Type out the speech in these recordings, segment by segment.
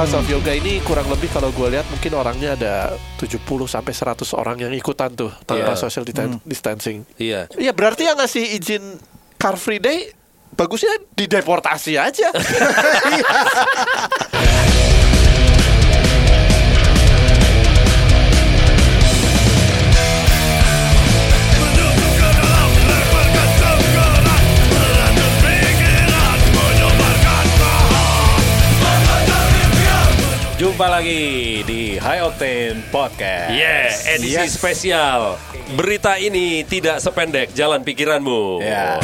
House of Yoga ini kurang lebih kalau gue lihat mungkin orangnya ada 70 sampai 100 orang yang ikutan tuh tanpa Iya. social ditan- distancing. Iya. Iya berarti yang ngasih izin Car Free Day bagusnya dideportasi aja. Jumpa lagi di High Octane Podcast. Yeah, edisi spesial. Berita ini tidak sependek jalan pikiranmu. Ya.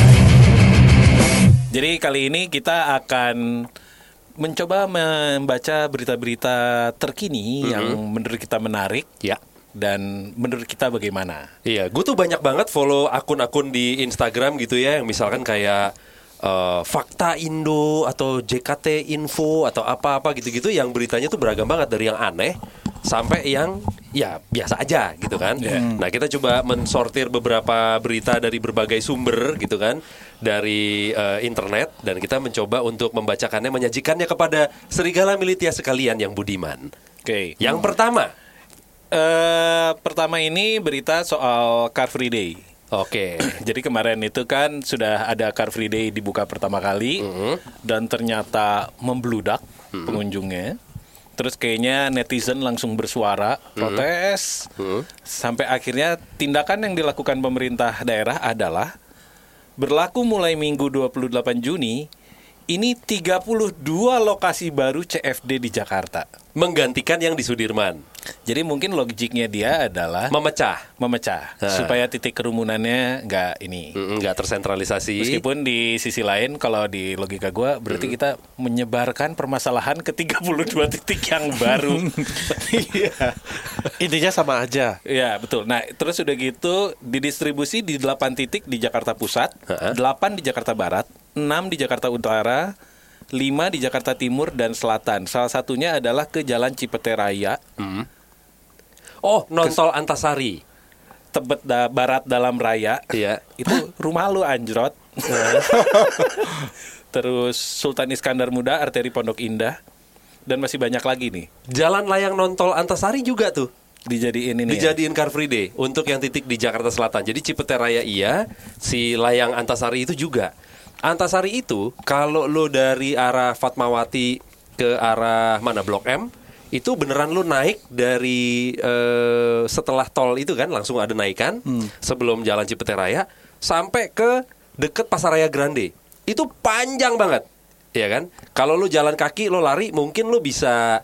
Jadi kali ini kita akan mencoba membaca berita-berita terkini yang menurut kita menarik Ya. dan menurut kita bagaimana. Iya, gue tuh banyak banget follow akun-akun di Instagram gitu ya, yang misalkan kayak eh, Fakta Indo atau JKT Info atau apa-apa gitu-gitu, yang beritanya tuh beragam banget dari yang aneh sampai yang ya biasa aja gitu kan. Nah kita coba mensortir beberapa berita dari berbagai sumber gitu kan dari eh, internet dan kita mencoba untuk membacakannya, menyajikannya kepada serigala militia sekalian yang budiman. Oke. Yang pertama, Eh, pertama ini berita soal Car Free Day. Oke. Jadi kemarin itu kan sudah ada Car Free Day dibuka pertama kali dan ternyata membludak pengunjungnya. Terus kayaknya netizen langsung bersuara protes sampai akhirnya tindakan yang dilakukan pemerintah daerah adalah berlaku mulai Minggu 28 Juni ini 32 lokasi baru CFD di Jakarta. Menggantikan yang di Sudirman, Jadi mungkin logiknya dia adalah memecah. memecah Ha. supaya titik kerumunannya nggak ini. Mm, nggak tersentralisasi. Meskipun di sisi lain kalau di logika gua berarti kita menyebarkan permasalahan ke 32 titik yang baru. Iya. Intinya sama aja. Iya, betul. Nah, terus udah gitu didistribusi di 8 titik di Jakarta Pusat, Ha-ha. 8 di Jakarta Barat, 6 di Jakarta Utara, 5 di Jakarta Timur dan Selatan. Salah satunya adalah ke Jalan Cipete Raya, Oh, nontol Antasari. Tebet da- Barat dalam raya. Iya. Itu rumah lu anjrot. Terus Sultan Iskandar Muda, arteri Pondok Indah. Dan masih banyak lagi nih. Jalan layang nontol Antasari juga tuh. Dijadiin ini. ya. Dijadiin Car Free Day untuk yang titik di Jakarta Selatan. Jadi Cipete Raya iya, si layang Antasari itu juga. Antasari itu kalau lo dari arah Fatmawati ke arah mana Blok M itu beneran lo naik dari eh, setelah tol itu kan langsung ada naikan sebelum jalan Cipete Raya sampai ke deket Pasaraya Grande. Itu panjang banget. Iya kan? Kalau lu jalan kaki, lo lari, mungkin lo bisa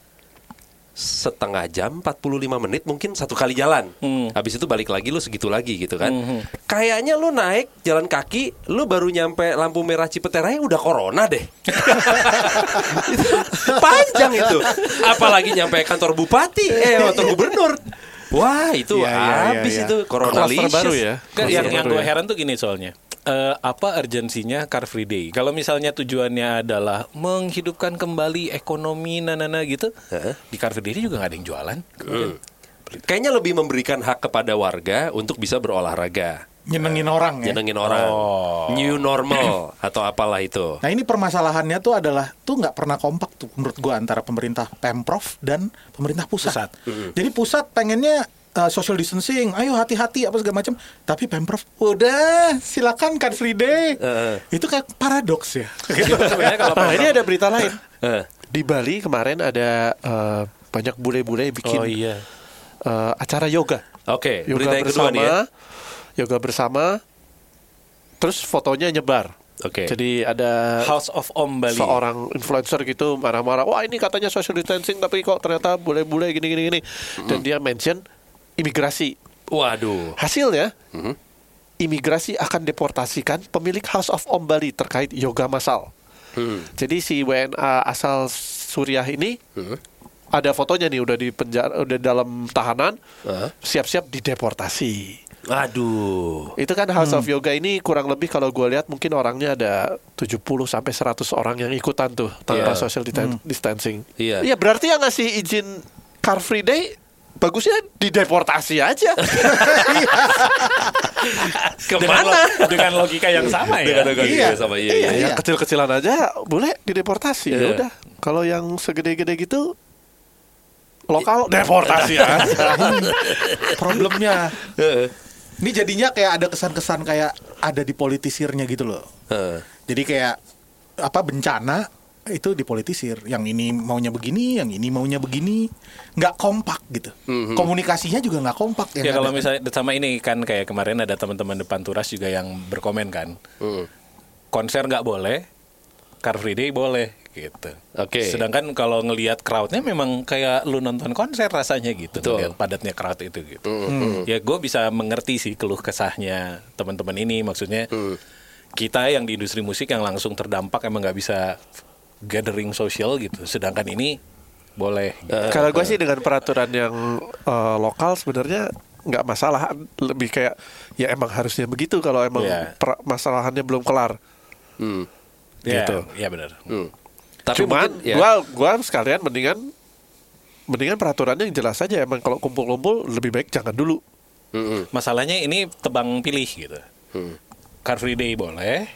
setengah jam 45 menit mungkin satu kali jalan Hmm. habis itu balik lagi lu segitu lagi gitu kan kayaknya lu naik jalan kaki lu baru nyampe lampu merah Cipete Raya udah corona deh Itu panjang itu apalagi nyampe kantor bupati eh kantor gubernur wah itu Iya, iya, iya, habis iya. itu corona baru ya. Kan yang yang gue ya. heran tuh gini soalnya. Eh, apa urgensinya Car Free Day? Kalau misalnya tujuannya adalah menghidupkan kembali ekonomi nanana gitu, Heeh. di Car Free Day juga nggak ada yang jualan. kayaknya lebih memberikan hak kepada warga untuk bisa berolahraga nyenengin orang ya. nyenengin orang Oh. new normal atau apalah itu Nah ini permasalahannya tuh adalah tuh nggak pernah kompak tuh menurut gua antara pemerintah pemprov dan pemerintah pusat. Pusat. Jadi pusat pengennya uh, social distancing, ayo hati-hati apa segala macam. Tapi pemprov udah silakan car free day. Heeh. Itu kayak paradoks ya. Kalau Nah ini ada berita lain. Eh. Di Bali kemarin ada eh, banyak bule-bule bikin Oh iya. eh, acara yoga. oke Yoga berita yang kedua bersama, nih ya yoga bersama. Terus fotonya nyebar. Oke. Jadi ada House of Om Bali. seorang influencer gitu marah-marah. Wah ini katanya social distancing tapi kok ternyata bule-bule gini-gini gini. Dan dia mention imigrasi. waduh Hasilnya imigrasi akan deportasikan pemilik House of Om Bali terkait yoga massal. Hmm. Jadi si WNA asal Suriah ini ada fotonya nih udah di penjara udah dalam tahanan Hah? siap-siap dideportasi. Aduh. Itu kan House of Yoga ini kurang lebih kalau gue lihat mungkin orangnya ada 70 sampai 100 orang yang ikutan tuh tanpa Iya. social ditan- distancing. Iya. Iya, berarti yang ngasih izin Car Free Day bagusnya dideportasi aja. Dengan, Ke mana? lo- dengan logika yang sama ya. Dengan dengan Iya. iya. sama iya. Iya, iya. yang kecil-kecilan aja boleh dideportasi. Ya Iya. udah. Kalau yang segede-gede gitu lokal deportasi ya. Problemnya. Ini jadinya kayak ada kesan-kesan kayak ada dipolitisirnya gitu loh. Heeh. Jadi kayak apa bencana itu dipolitisir. Yang ini maunya begini, yang ini maunya begini, nggak kompak gitu. Komunikasinya juga nggak kompak. yang Ya kalau ada. misalnya sama ini kan kayak kemarin ada teman-teman depan Turas juga yang berkomen kan. Hmm. Konser nggak boleh, Car Free Day boleh gitu. Oke. Sedangkan kalau ngelihat crowdnya memang kayak lu nonton konser rasanya gitu. Betul. Padatnya crowd itu gitu. Hmm. Ya gue bisa mengerti sih keluh kesahnya teman-teman ini. Maksudnya Hmm. kita yang di industri musik yang langsung terdampak emang nggak bisa gathering sosial gitu. Sedangkan ini boleh. Eh, Kalau gue sih dengan peraturan yang eh, lokal sebenarnya nggak masalah. Lebih kayak ya emang harusnya begitu kalau emang per- masalahannya belum kelar. Hmm. Ya, gitu. ya benar. Hmm. Tapi Cuman mungkin, ya. gua gua sekalian mendingan mendingan peraturannya yang jelas saja emang kalau kumpul-kumpul lebih baik jangan dulu. Mm-mm. Masalahnya ini tebang pilih gitu. Hmm. Car Free Day boleh,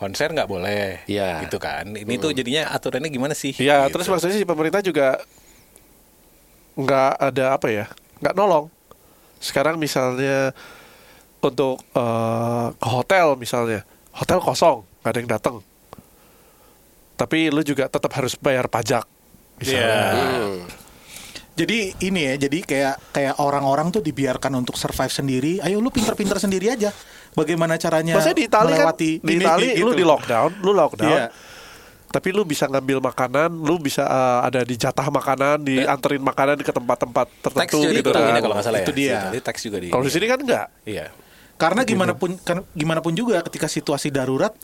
konser nggak boleh, Iya. gitu kan. Ini tuh jadinya aturannya gimana sih? Ya Gitu. terus maksudnya si pemerintah juga nggak ada apa ya nggak nolong. Sekarang misalnya untuk eh, ke hotel misalnya hotel kosong nggak ada yang datang. Tapi lu juga tetap harus bayar pajak. Misalnya. Iya. Hmm. Jadi ini ya, jadi kayak kayak orang-orang tuh dibiarkan untuk survive sendiri. Ayo lu pinter-pinter sendiri aja. Bagaimana caranya Maksudnya di Itali kan, melewati di ini, Itali gitu. lu di lockdown, lu lockdown. Iya. Tapi lu bisa ngambil makanan, lu bisa eh, ada di jatah makanan, dianterin makanan ke tempat-tempat tertentu gitu dikurangin kan. ya kalau nggak salah Itu ya. dia. Jadi teks juga di. Kalau di sini kan enggak. Iya. Karena gimana pun kan, gimana pun juga ketika situasi darurat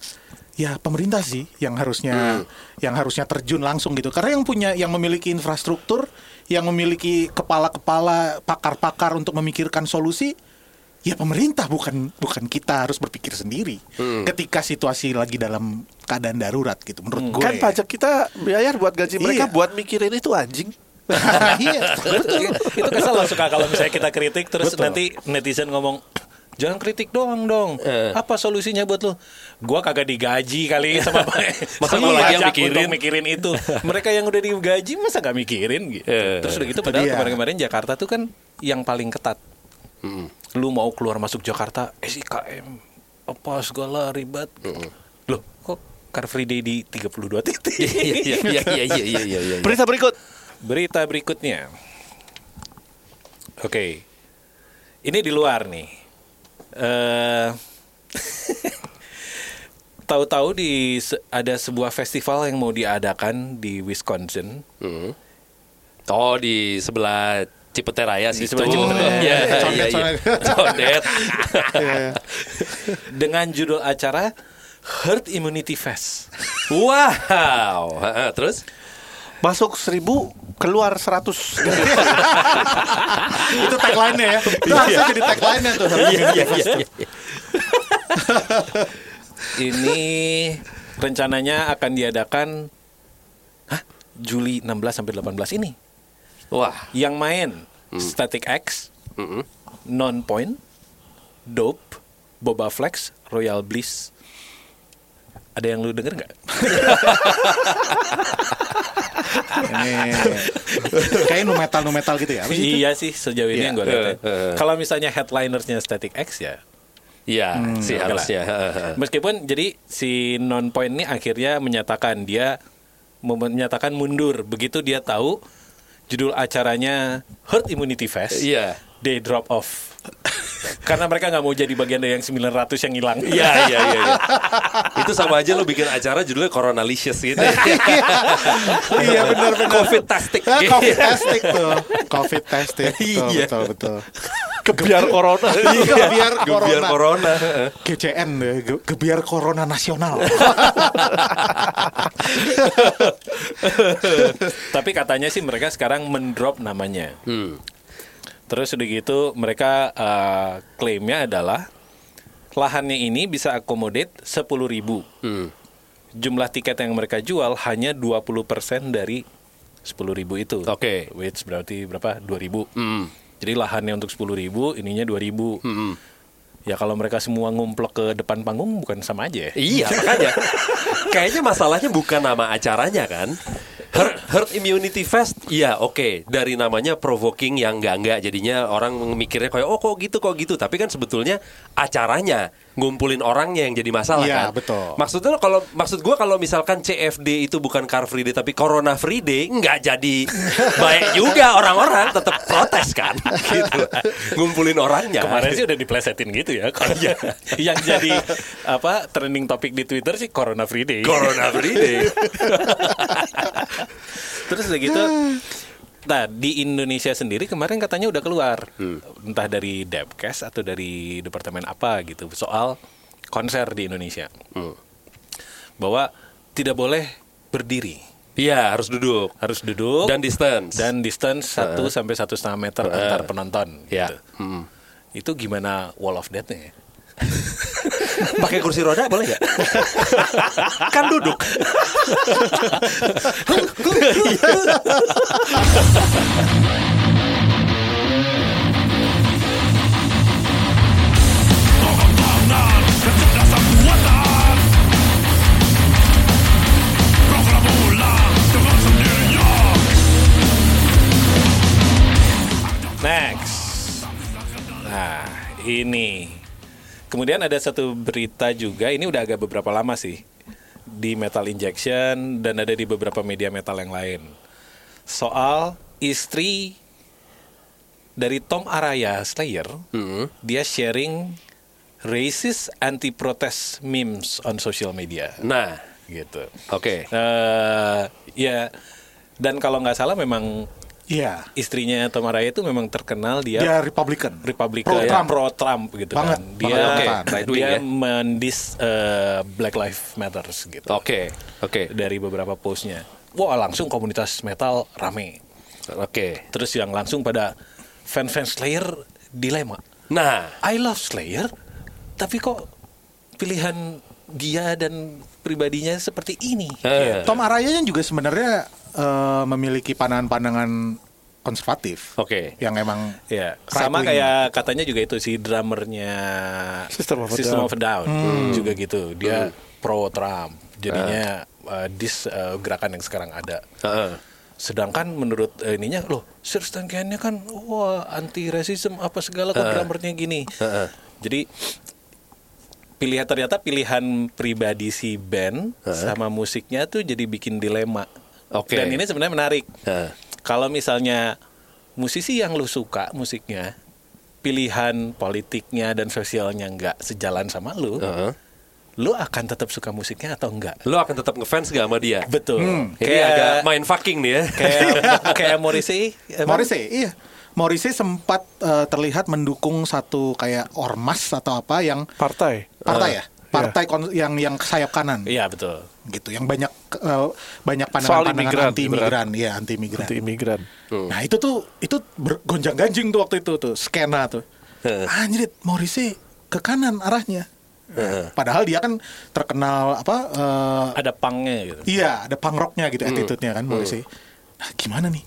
ya pemerintah sih yang harusnya yang harusnya terjun langsung gitu. Karena yang punya yang memiliki infrastruktur, yang memiliki kepala-kepala pakar-pakar untuk memikirkan solusi ya pemerintah bukan bukan kita harus berpikir sendiri. Ketika situasi lagi dalam keadaan darurat gitu menurut gue. Kan pajak kita bayar buat gaji mereka Iya. buat mikirin itu anjing. iya, betul. itu kesel loh suka kalau misalnya kita kritik terus Betul. nanti netizen ngomong Jangan kritik doang dong. Eh. Apa solusinya buat lo? Gua kagak digaji kali sama Masa sama gua lagi yang mikirin? untuk mikirin itu. Mereka yang udah digaji masa gak mikirin gitu. Eh. Terus udah gitu padahal kemarin-kemarin Jakarta tuh kan yang paling ketat. Mm-mm. Lu mau keluar masuk Jakarta SIKM apa segala ribet. Loh, kok Car Free Day di 32 titik? Iya iya iya iya iya iya iya. iya. Berita berikut. Berita berikutnya. Oke. Ini di luar nih. Eh Tahu-tahu di ada sebuah festival yang mau diadakan di Wisconsin. Hmm. Oh di sebelah Cipete Raya sih. Di sebelah Cipete Raya. Iya iya iya. condet. Condet. dengan judul acara Herd Immunity Fest. Wow. Terus? Masuk seribu, keluar seratus. itu tagline-nya ya. Itu harusnya jadi tagline-nya tuh. Iya iya iya. iya. Ini rencananya akan diadakan Hah? Juli 16 sampai 18 ini. Wah. Yang main Static X, Mm-mm. Non Point, Dope, Boba Flex, Royal Bliss. Ada yang lu denger nggak? Kayak nu metal nu metal gitu ya. Sih iya sih sejauh ini Iya. yang gue lihat. Eh, eh. Kalau misalnya headlinersnya Static X ya. Iya sih oke lah. harusnya. Ha, ha. Meskipun jadi si Non Point ini akhirnya menyatakan dia menyatakan mundur begitu dia tahu judul acaranya Herd Immunity Fest. Iya. They drop off. Karena mereka nggak mau jadi bagian dari yang 900 yang hilang. Iya iya iya. iya. Itu sama aja lo bikin acara judulnya Coronalicious gitu. Iya benar benar. Covid tastic. Ah, Covid testing tuh. Covid testing. Betul, Iya. betul betul. Kebiar corona. Iya, biar corona. Biar corona. GCN deh, gebiar corona nasional. Tapi katanya sih mereka sekarang mendrop namanya. Hmm. Terus udah gitu mereka eh, klaimnya adalah lahannya ini bisa akomodate 10.000 ribu. Hmm. Jumlah tiket yang mereka jual hanya 20% dari 10.000 ribu itu. Oke. Which berarti berapa? 2.000. Hmm. Jadi lahannya untuk 10.000 ribu, ininya 2.000. Hmm. Ya kalau mereka semua ngumplok ke depan panggung bukan sama aja ya? Iya makanya Kayaknya masalahnya bukan nama acaranya kan Herd, herd Immunity Fest Iya oke dari namanya provoking yang enggak enggak jadinya orang mikirnya kayak oh kok gitu kok gitu tapi kan sebetulnya acaranya ngumpulin orangnya yang jadi masalah Iya, kan. betul. Maksudnya kalau maksud gua kalau misalkan CFD itu bukan Car Free Day tapi Corona Free Day nggak jadi baik juga orang-orang tetap protes kan gitu. Ngumpulin orangnya. Kemarin sih udah diplesetin gitu ya. Kalau yang jadi apa trending topik di Twitter sih Corona Free Day. Corona Free Day. Terus udah gitu Nah di Indonesia sendiri kemarin katanya udah keluar Entah dari Depkes atau dari departemen apa gitu Soal konser di Indonesia Bahwa tidak boleh berdiri Iya harus duduk Harus duduk dan distance. dan distance 1 sampai satu setengah meter antar penonton ya. gitu. Hmm. Itu gimana wall of death-nya ya? Pakai kursi roda boleh nggak? kan duduk. Next. Nah, ini. Kemudian ada satu berita juga, ini udah agak beberapa lama sih. Di Metal Injection dan ada di beberapa media metal yang lain. Soal istri dari Tom Araya Slayer, dia sharing racist anti-protest memes on social media. Nah, Gitu. oke. eh ya, dan kalau nggak salah memang Iya. istrinya Tom Araya itu memang terkenal dia Dia Republican. Republikan Pro ya, Trump. pro Trump gitu Banget, kan. Dia banget, banget. right wing dia ya. mendis eh, Black Lives Matters gitu. Oke, oke, Dari beberapa postnya. Wah langsung komunitas metal rame. oke. Terus yang langsung pada fans-fans Slayer dilema. Nah, I love Slayer, tapi kok pilihan dia dan pribadinya seperti ini. eh, Tom Araya yang juga sebenarnya eh, memiliki pandangan-pandangan konservatif. Oke. Yang emang Ya, sama kayak katanya juga itu si drummernya System of a System Down. of a Down Hmm. juga gitu. Dia pro Trump. Jadinya uh, dis uh, gerakan yang sekarang ada. Heeh. Sedangkan menurut uh, ininya loh, Sir Stan Kennya kan wah anti racism apa segala kok drummernya gini. Jadi pilihan ternyata pilihan pribadi si band sama musiknya tuh jadi bikin dilema. Oke. Dan ini sebenarnya menarik. Heeh. Kalau misalnya musisi yang lu suka musiknya, pilihan politiknya dan sosialnya nggak sejalan sama lu, Heeh. lu akan tetap suka musiknya atau enggak? Lo akan tetap ngefans gak sama dia? Betul. Ini agak main fucking nih ya. kayak kayak Morrissey. emang- Morrissey, iya. Morrissey sempat eh, terlihat mendukung satu kayak ormas atau apa yang Partai. partai ya, partai kon- yang yang sayap kanan, Iya betul. Gitu, yang banyak eh, banyak pandangan-pandangan imigran, anti imigran, iya anti imigran. Anti imigran. Nah itu tuh itu bergonjang ganjing tuh waktu itu tuh skena tuh. Anjrit, Morrissey ke kanan arahnya. Padahal dia kan terkenal apa? eh, Ada pangnya gitu. Iya, ada punk rocknya gitu attitude-nya kan Morrissey. Nah, gimana nih?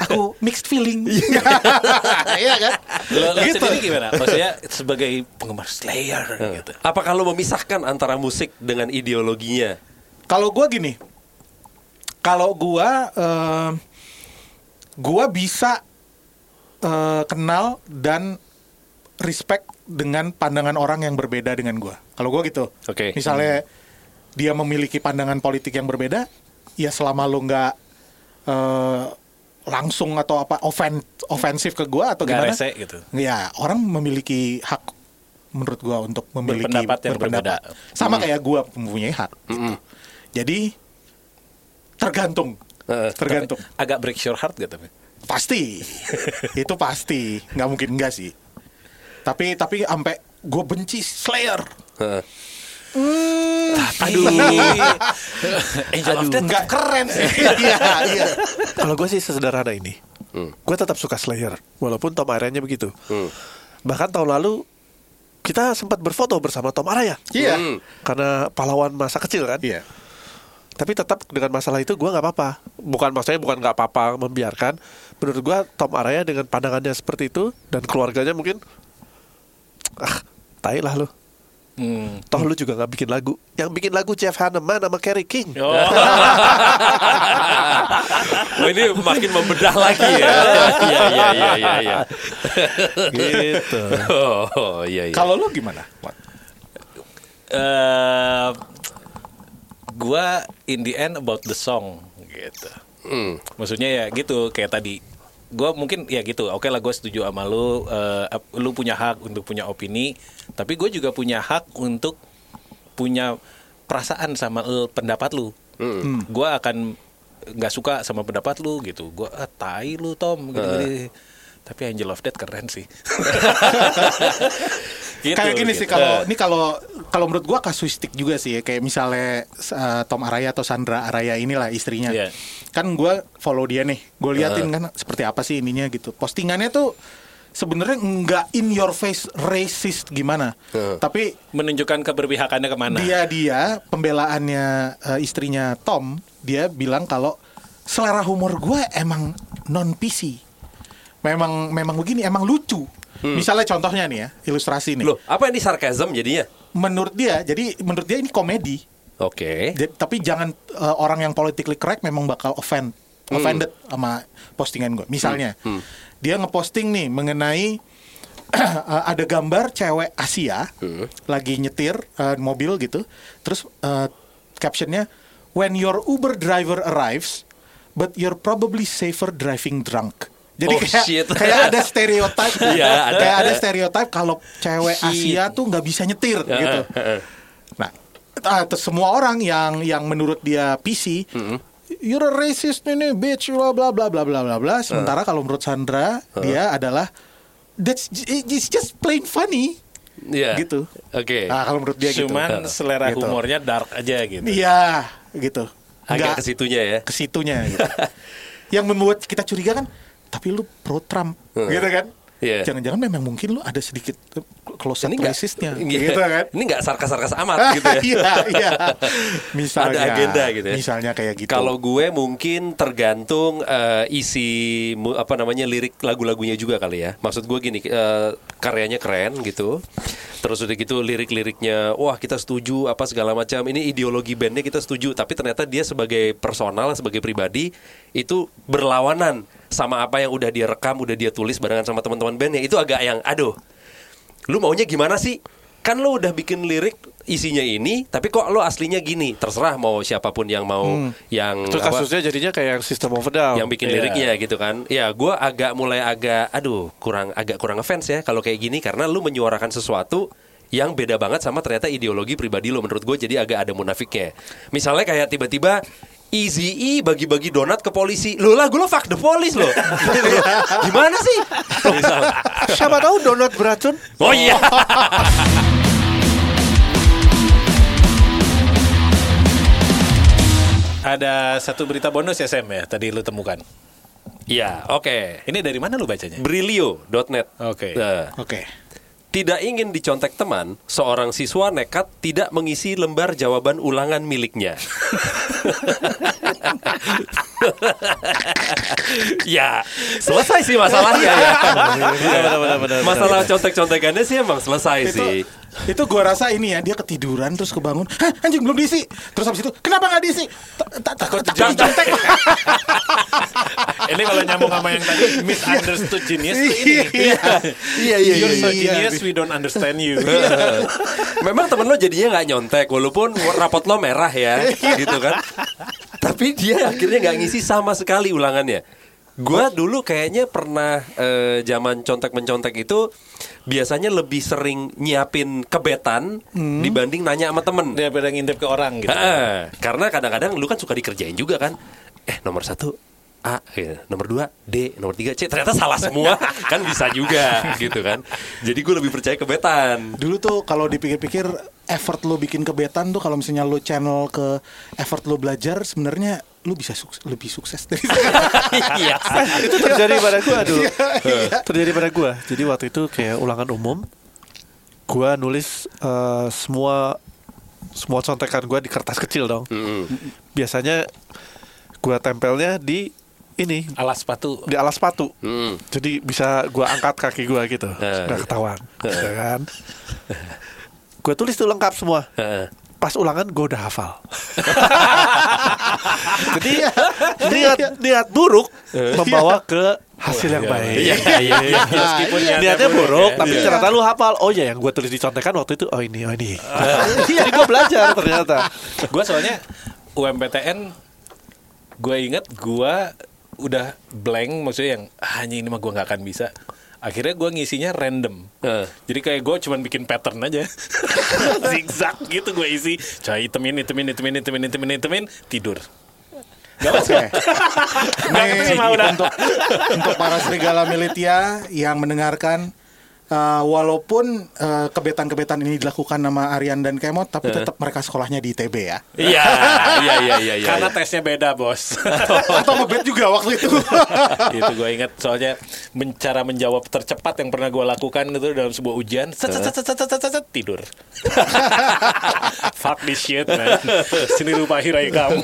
Aku mixed feeling. Iya kan? Lo, lo Gitu. sendiri gimana? Maksudnya sebagai penggemar Slayer gitu. Apakah lo memisahkan antara musik dengan ideologinya? Kalau gua gini, kalau gua eh, gua bisa eh, kenal dan respect dengan pandangan orang yang berbeda dengan gua. Kalau gua gitu. Oke. Misalnya dia memiliki pandangan politik yang berbeda, ya selama lu nggak eh, langsung atau apa ofen ofensif ke gua atau Nggak gimana? rese gitu. Ya orang memiliki hak menurut gua untuk memiliki Berpendapat yang berbeda. Sama kayak gua mempunyai hak. gitu. Jadi tergantung, Heeh. tergantung. Agak break your heart gitu. tapi. Pasti, itu pasti, nggak mungkin enggak sih. Tapi tapi sampai gue benci Slayer. Heeh. Aduh. Angel of Death keren sih. Iya, iya. Kalau gue sih sesederhana ini. Gue tetap suka Slayer. Walaupun Tom Araya begitu. Bahkan tahun lalu kita sempat berfoto bersama Tom Araya. Iya. Hmm. Karena pahlawan masa kecil kan. Iya. Tapi tetap dengan masalah itu gue nggak apa-apa. Bukan maksudnya bukan nggak apa-apa membiarkan. Menurut gue Tom Araya dengan pandangannya seperti itu dan keluarganya mungkin ah tai lah lu. Hmm. Toh lu juga nggak bikin lagu. Yang bikin lagu Jeff Hanneman sama Kerry King. Oh. Oh, ini makin membedah lagi ya. Iya iya iya iya iya. gitu. Oh, iya iya. Kalau lu gimana? Wat? Eh, gua in the end about the song gitu. Hmm. Maksudnya ya gitu kayak tadi. Gua mungkin ya gitu. Oke lah gue setuju sama lu. ap- lu punya hak untuk punya opini. Tapi gue juga punya hak untuk punya perasaan sama eh, pendapat lu. Gue akan nggak suka sama pendapat lu gitu. Gue ah, tai lu Tom. Gini-gini. Tapi Angel of Death keren sih. Gitu, kayak gini sih gitu. kalau ini kalau kalau menurut gua kasuistik juga sih ya. Kayak misalnya uh, Tom Araya atau Sandra Araya inilah istrinya. Iya. kan gua follow dia nih. Gue liatin kan seperti apa sih ininya gitu. Postingannya tuh sebenarnya nggak in your face racist gimana. Tapi menunjukkan keberpihakannya ke mana? dia dia pembelaannya uh, istrinya Tom dia bilang kalau selera humor gue emang non PC memang memang begini emang lucu. Misalnya contohnya nih ya ilustrasi nih. Loh, apa ini sarkasm jadinya? menurut dia jadi menurut dia ini komedi. Oke. Jadi- tapi jangan uh, orang yang politically correct memang bakal offend offended sama postingan gue misalnya dia ngeposting nih mengenai uh, ada gambar cewek Asia lagi nyetir uh, mobil gitu. Terus uh, captionnya when your Uber driver arrives but you're probably safer driving drunk jadi Oh, kayak, shit. kayak ada stereotip Iya, ada, kayak ada stereotip kalau cewek Shit. Asia tuh nggak bisa nyetir Ya, gitu. Nah, ah, terus semua orang yang yang menurut dia PC, you're a racist nih, bitch, bla bla bla bla bla bla bla. Sementara kalau menurut Sandra, dia adalah that's it's just plain funny. Iya. Gitu. Oke. Nah, kalau menurut dia Cuman gitu. selera Gitu. humornya dark aja gitu. Iya, gitu. Agak ke situnya ya. ke situnya gitu. yang membuat kita curiga kan, tapi lu pro Trump, Hmm. gitu kan? Iya. Jangan-jangan memang mungkin lu ada sedikit uh, closet Ini nggak- racistnya, Iya. gitu kan? Ini nggak sarkas-sarkas amat gitu ya. Iya, iya. Misalnya, Ada agenda gitu ya. Misalnya kayak gitu. Kalau gue mungkin tergantung eh, isi apa namanya lirik lagu-lagunya juga kali ya. Maksud gue gini, eh, karyanya keren gitu. Terus udah gitu lirik-liriknya, wah kita setuju apa segala macam. Ini ideologi bandnya kita setuju. Tapi ternyata dia sebagai personal, sebagai pribadi itu berlawanan sama apa yang udah dia rekam, udah dia tulis barengan sama teman-teman bandnya. Itu agak yang, aduh, lu maunya gimana sih? Kan lu udah bikin lirik isinya ini, tapi kok lu aslinya gini. Terserah mau siapa pun yang mau yang Terus apa, kasusnya jadinya kayak yang System of Down. yang bikin Iya. liriknya gitu kan. Ya, gua agak mulai agak aduh, kurang agak kurang ngefans ya kalau kayak gini karena lu menyuarakan sesuatu yang beda banget sama ternyata ideologi pribadi lo menurut gue jadi agak ada munafiknya. Misalnya kayak tiba-tiba Easy E bagi-bagi donat ke polisi. Lo lah gue lo fuck the police lo. Gimana sih? Siapa tahu donat beracun? Oh iya. Ada satu berita bonus ya Sam ya tadi lu temukan. Iya, oke. Ini dari mana lu bacanya? Brilio.net. Oke. Nah, Oke. Tidak ingin dicontek teman, seorang siswa nekat tidak mengisi lembar jawaban ulangan miliknya. ya, selesai sih masalahnya ya. Masalah contek-contekannya sih emang selesai itu sih. Itu gua rasa ini ya dia ketiduran terus kebangun Hah, anjing belum diisi terus habis itu kenapa nggak diisi Ta- ta- takut takut dicontek Ini kalau nyambung sama yang tadi misunderstood genius tuh ini. iya iya iya You're so iya. genius, we don't understand you. Memang temen lo jadinya nggak nyontek walaupun rapot lo merah ya, gitu kan. Tapi dia akhirnya nggak ngisi sama sekali ulangannya. Gua dulu kayaknya pernah eh, zaman contek mencontek itu biasanya lebih sering nyiapin kebetan dibanding nanya sama temen. Dia pada ngintip ke orang gitu. Heeh. karena kadang-kadang lu kan suka dikerjain juga kan. Eh nomor satu A, gitu. nomor dua D, nomor tiga C. Ternyata salah semua kan bisa juga gitu kan. Jadi gue lebih percaya kebetan. dulu tuh kalau dipikir-pikir effort lo bikin kebetan tuh kalau misalnya lo channel ke effort lo belajar sebenarnya lo bisa sukses, lebih sukses dari Iya. itu terjadi pada gua aduh. Iya. terjadi pada gua. Jadi waktu itu kayak ulangan umum gua nulis eh, semua semua contekan gua di kertas kecil dong. Biasanya gua tempelnya di ini Alas sepatu. di alas sepatu. Hmm. Jadi bisa gua angkat kaki gua gitu, Eh, nggak ketahuan, ya kan? gue tulis tuh lengkap semua. Pas ulangan gue udah hafal. Jadi niat niat buruk membawa ke hasil yang baik. Iya, iya, iya. Meskipun Niatnya buruk, tapi Iya. ternyata lu hafal. Oh ya, yang gue tulis di contekan waktu itu, oh ini, oh ini. Jadi gue belajar ternyata. gue soalnya UMPTN gue inget gue udah blank maksudnya yang ah, anjing ini mah gue nggak akan bisa akhirnya gue ngisinya random. Eh. jadi kayak gue cuman bikin pattern aja. Zigzag gitu gue isi. Coy itemin itemin itemin itemin itemin itemin tidur. Oke. Nggak Nih, untuk untuk para serigala militia yang mendengarkan uh, walaupun uh, kebetan-kebetan ini dilakukan nama Aryan dan Kemot tapi uh. tetap mereka sekolahnya di ITB ya. Iya, iya, iya iya iya. Karena tesnya beda, Bos. Atau ngebet juga waktu itu. itu gue ingat soalnya cara menjawab tercepat yang pernah gue lakukan itu dalam sebuah ujian, tidur. Fuck this shit, man. Sini rumah hirai kamu.